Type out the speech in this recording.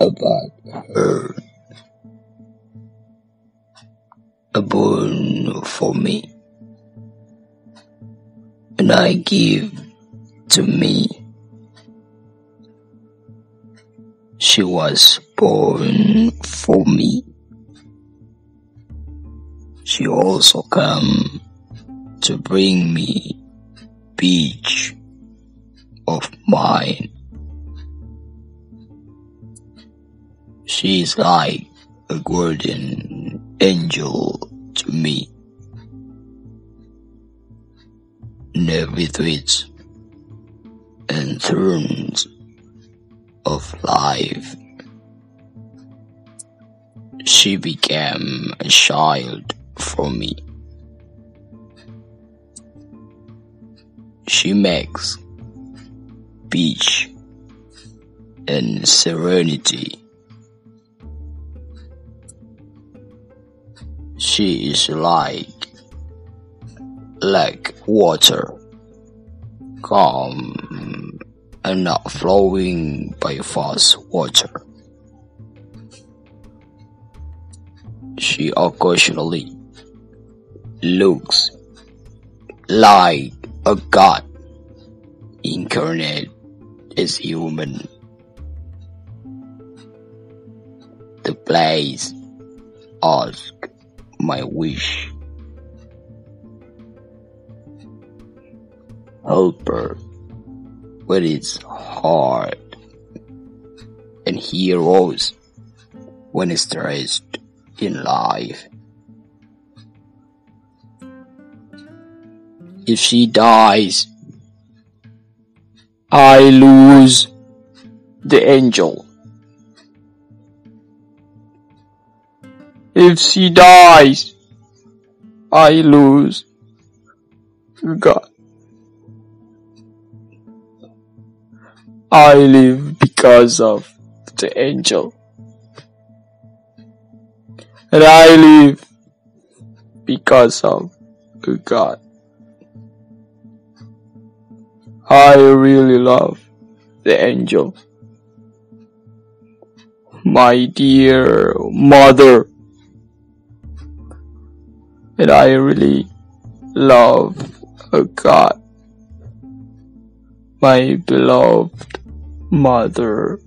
about her. A born for me, and I give to me. She was born for me. She also come to bring me beach of mine. She is like a guardian angel to me. In every twitch and turns of life, she became a child for me. She makes peace and serenity. She is like like water, calm and not flowing by fast water. She occasionally looks like a god incarnate as human. The place ask my wish. Help her when it's hard and heroes when stressed in life. If she dies, I lose the angel. If she dies, I lose God. I live because of the angel. And I live because of God. I really love the angel. My dear mother. And I really love, oh God, my beloved mother.